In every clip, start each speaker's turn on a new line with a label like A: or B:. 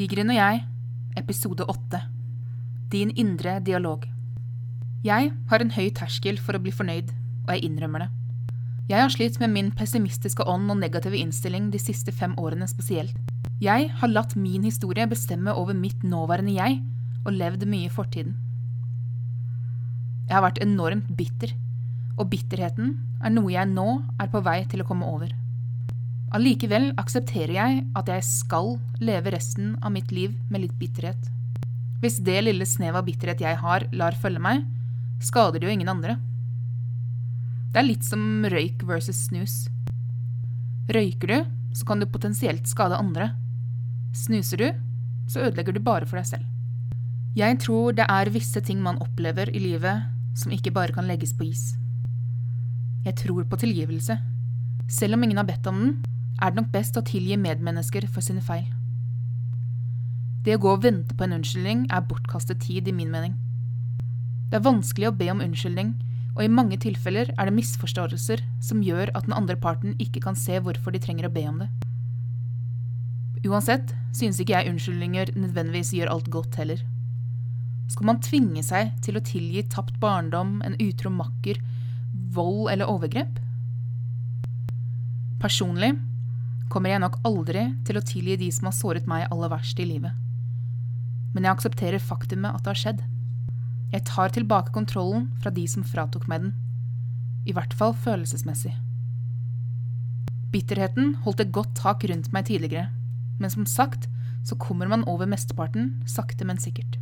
A: Tigeren og jeg, episode 8. Din indre dialog. Jeg har en høy terskel for å bli fornøyd, og jeg innrømmer det. Jeg har slitt med min pessimistiske ånd og negative innstilling de siste fem årene spesielt. Jeg har latt min historie bestemme over mitt nåværende jeg, og levd mye i fortiden. Jeg har vært enormt bitter, og bitterheten er noe jeg nå er på vei til å komme over. Allikevel aksepterer jeg at jeg skal leve resten av mitt liv med litt bitterhet. Hvis det lille snev av bitterhet jeg har, lar følge meg, skader det jo ingen andre. Det er litt som røyk versus snus. Røyker du, så kan du potensielt skade andre. Snuser du, så ødelegger du bare for deg selv. Jeg tror det er visse ting man opplever i livet som ikke bare kan legges på is. Jeg tror på tilgivelse. Selv om ingen har bedt om den, er det nok best å tilgi medmennesker for sine feil. Det å gå og vente på en unnskyldning er bortkastet tid, i min mening. Det er vanskelig å be om unnskyldning, og i mange tilfeller er det misforståelser som gjør at den andre parten ikke kan se hvorfor de trenger å be om det. Uansett synes ikke jeg unnskyldninger nødvendigvis gjør alt godt heller. Skal man tvinge seg til å tilgi tapt barndom, en utro makker, vold eller overgrep? Personlig kommer jeg nok aldri til å tilgi de som har såret meg aller verst i livet. Men jeg aksepterer faktumet at det har skjedd. Jeg tar tilbake kontrollen fra de som fratok meg den. I hvert fall følelsesmessig. Bitterheten holdt et godt tak rundt meg tidligere, men som sagt så kommer man over mesteparten, sakte, men sikkert.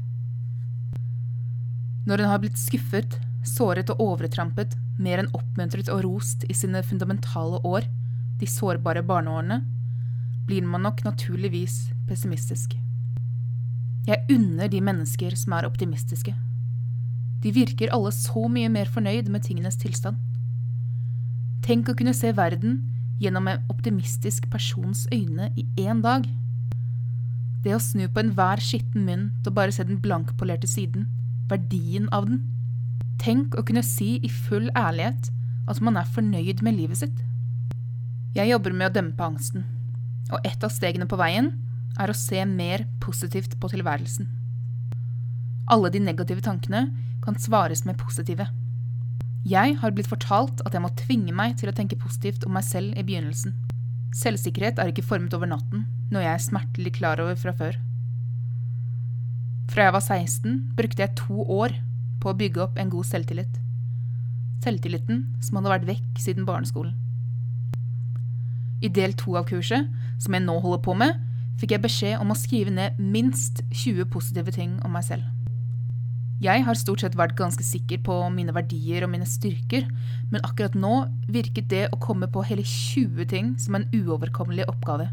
A: Når en har blitt skuffet, såret og overtrampet, mer enn oppmuntret og rost i sine fundamentale år, de sårbare barneårene, blir man nok naturligvis pessimistisk. Jeg unner de mennesker som er optimistiske. De virker alle så mye mer fornøyd med tingenes tilstand. Tenk å kunne se verden gjennom en optimistisk persons øyne i én dag. Det å snu på enhver skitten mynt og bare se den blankpolerte siden, verdien av den. Tenk å kunne si i full ærlighet at man er fornøyd med livet sitt. Jeg jobber med å dempe angsten, og et av stegene på veien er å se mer positivt på tilværelsen. Alle de negative tankene kan svares med positive. Jeg har blitt fortalt at jeg må tvinge meg til å tenke positivt om meg selv i begynnelsen. Selvsikkerhet er ikke formet over natten, noe jeg er smertelig klar over fra før. Fra jeg var 16, brukte jeg to år på å bygge opp en god selvtillit. Selvtilliten som hadde vært vekk siden barneskolen. I del to av kurset, som jeg nå holder på med, fikk jeg beskjed om å skrive ned minst 20 positive ting om meg selv. Jeg har stort sett vært ganske sikker på mine verdier og mine styrker, men akkurat nå virket det å komme på hele 20 ting som en uoverkommelig oppgave.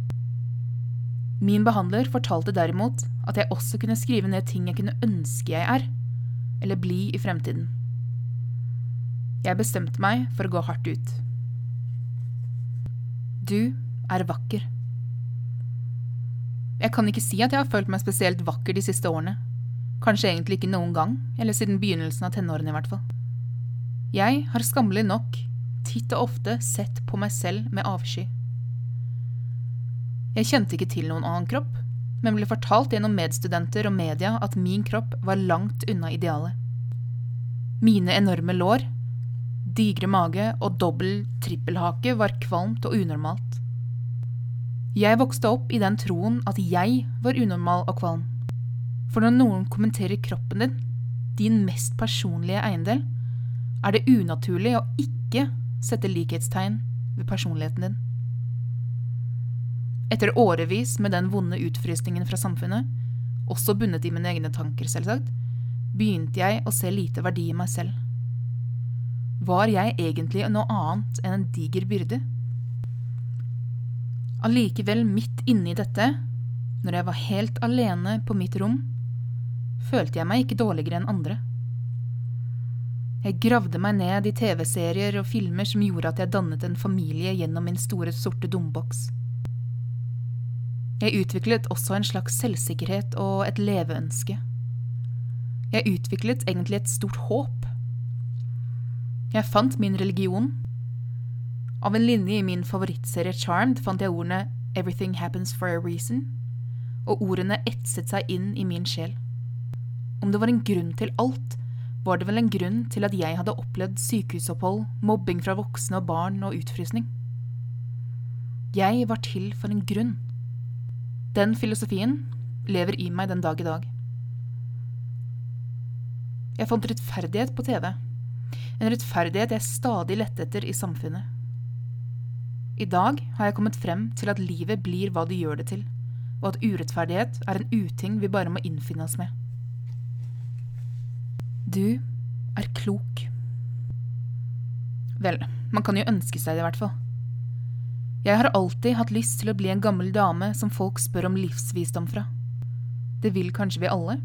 A: Min behandler fortalte derimot at jeg også kunne skrive ned ting jeg kunne ønske jeg er, eller bli i fremtiden. Jeg bestemte meg for å gå hardt ut. Du er vakker. Jeg kan ikke si at jeg har følt meg spesielt vakker de siste årene. Kanskje egentlig ikke noen gang, eller siden begynnelsen av tenårene i hvert fall. Jeg har skammelig nok titt og ofte sett på meg selv med avsky. Jeg kjente ikke til noen annen kropp, men ble fortalt gjennom medstudenter og media at min kropp var langt unna idealet. Mine enorme lår digre mage og dobbel-trippelhake var kvalmt og unormalt. Jeg vokste opp i den troen at jeg var unormal og kvalm. For når noen kommenterer kroppen din, din mest personlige eiendel, er det unaturlig å ikke sette likhetstegn ved personligheten din. Etter årevis med den vonde utfrysningen fra samfunnet, også bundet i mine egne tanker, selvsagt, begynte jeg å se lite verdi i meg selv. Var jeg egentlig noe annet enn en diger byrde? Allikevel, midt inni dette, når jeg var helt alene på mitt rom, følte jeg meg ikke dårligere enn andre. Jeg gravde meg ned i TV-serier og filmer som gjorde at jeg dannet en familie gjennom min store, sorte dumboks. Jeg utviklet også en slags selvsikkerhet og et leveønske. Jeg utviklet egentlig et stort håp jeg fant min religion. Av en linje i min favorittserie Charmed fant jeg ordene 'Everything happens for a reason'. og ordene etset seg inn i min sjel. Om det var en grunn til alt, var det vel en grunn til at jeg hadde opplevd sykehusopphold, mobbing fra voksne og barn og utfrysning. Jeg var til for en grunn. Den filosofien lever i meg den dag i dag. Jeg fant rettferdighet på TV. En rettferdighet jeg stadig lette etter i samfunnet. I dag har jeg kommet frem til at livet blir hva du gjør det til, og at urettferdighet er en uting vi bare må innfinne oss med. Du er klok. Vel, man kan jo ønske seg det i hvert fall. Jeg har alltid hatt lyst til å bli en gammel dame som folk spør om livsvisdom fra. Det vil kanskje vi alle?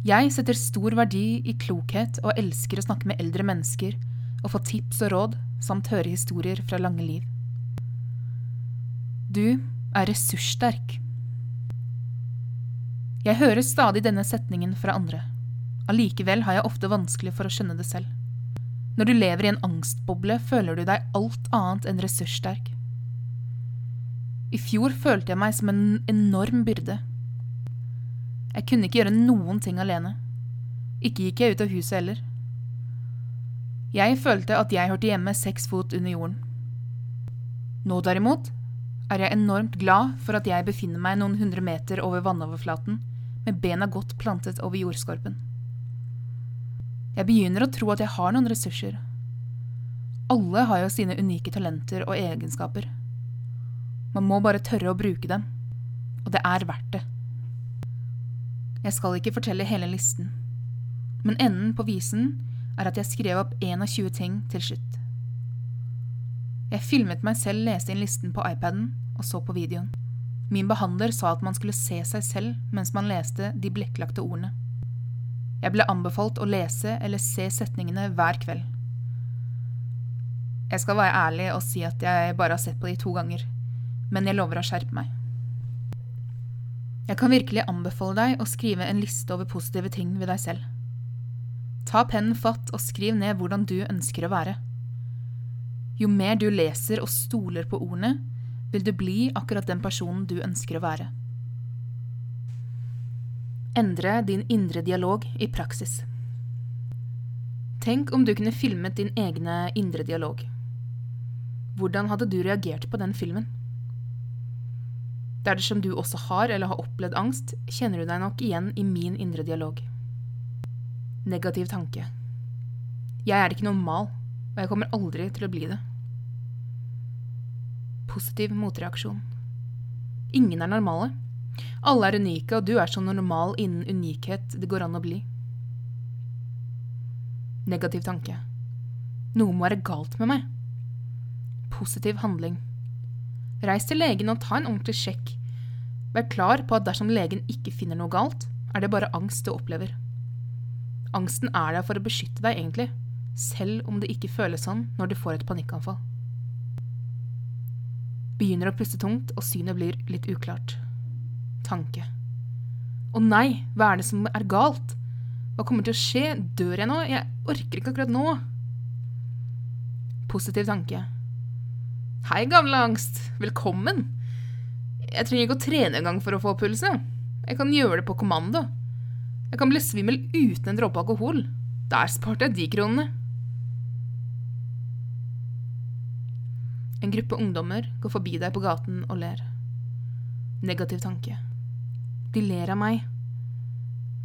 A: Jeg setter stor verdi i klokhet og elsker å snakke med eldre mennesker og få tips og råd samt høre historier fra lange liv. Du er ressurssterk. Jeg hører stadig denne setningen fra andre. Allikevel har jeg ofte vanskelig for å skjønne det selv. Når du lever i en angstboble, føler du deg alt annet enn ressurssterk. I fjor følte jeg meg som en enorm byrde. Jeg kunne ikke gjøre noen ting alene. Ikke gikk jeg ut av huset heller. Jeg følte at jeg hørte hjemme seks fot under jorden. Nå derimot er jeg enormt glad for at jeg befinner meg noen hundre meter over vannoverflaten, med bena godt plantet over jordskorpen. Jeg begynner å tro at jeg har noen ressurser. Alle har jo sine unike talenter og egenskaper. Man må bare tørre å bruke dem. Og det er verdt det. Jeg skal ikke fortelle hele listen, men enden på visen er at jeg skrev opp 21 ting til slutt. Jeg filmet meg selv lese inn listen på iPaden og så på videoen. Min behandler sa at man skulle se seg selv mens man leste de blekklagte ordene. Jeg ble anbefalt å lese eller se setningene hver kveld. Jeg skal være ærlig og si at jeg bare har sett på de to ganger, men jeg lover å skjerpe meg. Jeg kan virkelig anbefale deg å skrive en liste over positive ting ved deg selv. Ta pennen fatt og skriv ned hvordan du ønsker å være. Jo mer du leser og stoler på ordene, vil du bli akkurat den personen du ønsker å være. Endre din indre dialog i praksis. Tenk om du kunne filmet din egne indre dialog. Hvordan hadde du reagert på den filmen? Dersom du også har eller har opplevd angst, kjenner du deg nok igjen i min indre dialog. Negativ tanke. Jeg er ikke normal, og jeg kommer aldri til å bli det. Positiv motreaksjon. Ingen er normale. Alle er unike, og du er så normal innen unikhet det går an å bli. Negativ tanke. Noe må være galt med meg. Positiv handling. Reis til legen og ta en ordentlig sjekk. Vær klar på at dersom legen ikke finner noe galt, er det bare angst du opplever. Angsten er der for å beskytte deg, egentlig, selv om det ikke føles sånn når du får et panikkanfall. Begynner å puste tungt, og synet blir litt uklart tanke. Å nei, hva er det som er galt? Hva kommer til å skje? Dør jeg nå? Jeg orker ikke akkurat nå. Positiv tanke. Hei, gamle angst. Velkommen. Jeg trenger ikke å trene engang for å få pulsen. Jeg kan gjøre det på kommando. Jeg kan bli svimmel uten en dråpe alkohol. Der sparte jeg de kronene. En gruppe ungdommer går forbi deg på gaten og ler. Negativ tanke. De ler av meg.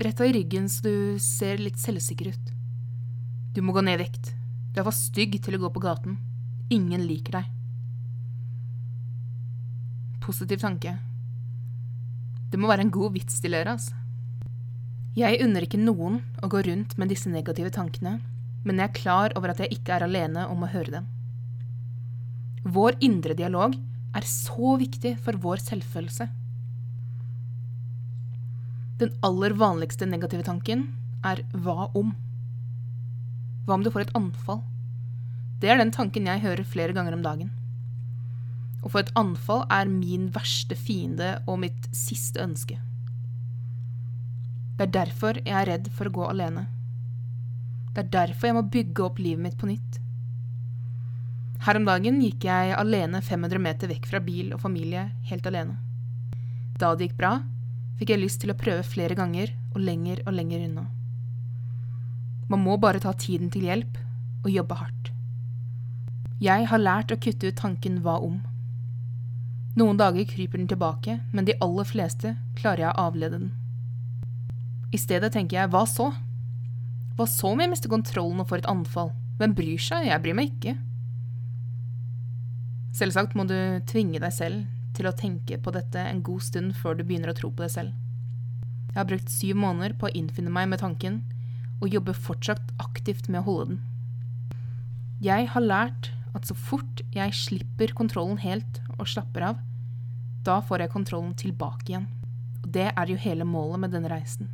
A: Retta i ryggen så du ser litt selvsikker ut. Du må gå ned i vekt. Du er for stygg til å gå på gaten. Ingen liker deg. Positiv tanke. Det må være en god vits ler av, altså. Jeg unner ikke noen å gå rundt med disse negative tankene, men jeg er klar over at jeg ikke er alene om å høre dem. Vår indre dialog er så viktig for vår selvfølelse. Den aller vanligste negative tanken er hva om? Hva om du får et anfall? Det er den tanken jeg hører flere ganger om dagen. Å få et anfall er min verste fiende og mitt siste ønske. Det er derfor jeg er redd for å gå alene. Det er derfor jeg må bygge opp livet mitt på nytt. Her om dagen gikk jeg alene 500 meter vekk fra bil og familie, helt alene. Da det gikk bra, fikk jeg lyst til å prøve flere ganger og lenger og lenger unna. Man må bare ta tiden til hjelp og jobbe hardt. Jeg har lært å kutte ut tanken hva om. Noen dager kryper den tilbake, men de aller fleste klarer jeg å avlede den. I stedet tenker jeg hva så? Hva så om jeg mister kontrollen og får et anfall? Hvem bryr seg? Jeg bryr meg ikke. Selvsagt må du tvinge deg selv til å tenke på dette en god stund før du begynner å tro på deg selv. Jeg har brukt syv måneder på å innfinne meg med tanken, og jobber fortsatt aktivt med å holde den. Jeg har lært at så fort jeg slipper kontrollen helt og slapper av, da får jeg kontrollen tilbake igjen. Og det er jo hele målet med denne reisen.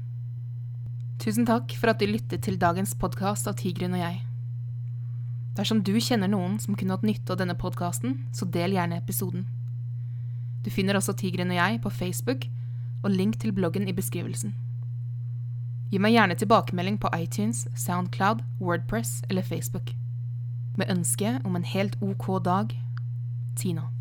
A: Tusen takk for at du lyttet til dagens podkast av Tigeren og jeg. Dersom du kjenner noen som kunne hatt nytte av denne podkasten, så del gjerne episoden. Du finner også Tigeren og jeg på Facebook, og link til bloggen i beskrivelsen. Gi meg gjerne tilbakemelding på iTunes, Soundcloud, Wordpress eller Facebook. Med ønske om en helt ok dag Tina.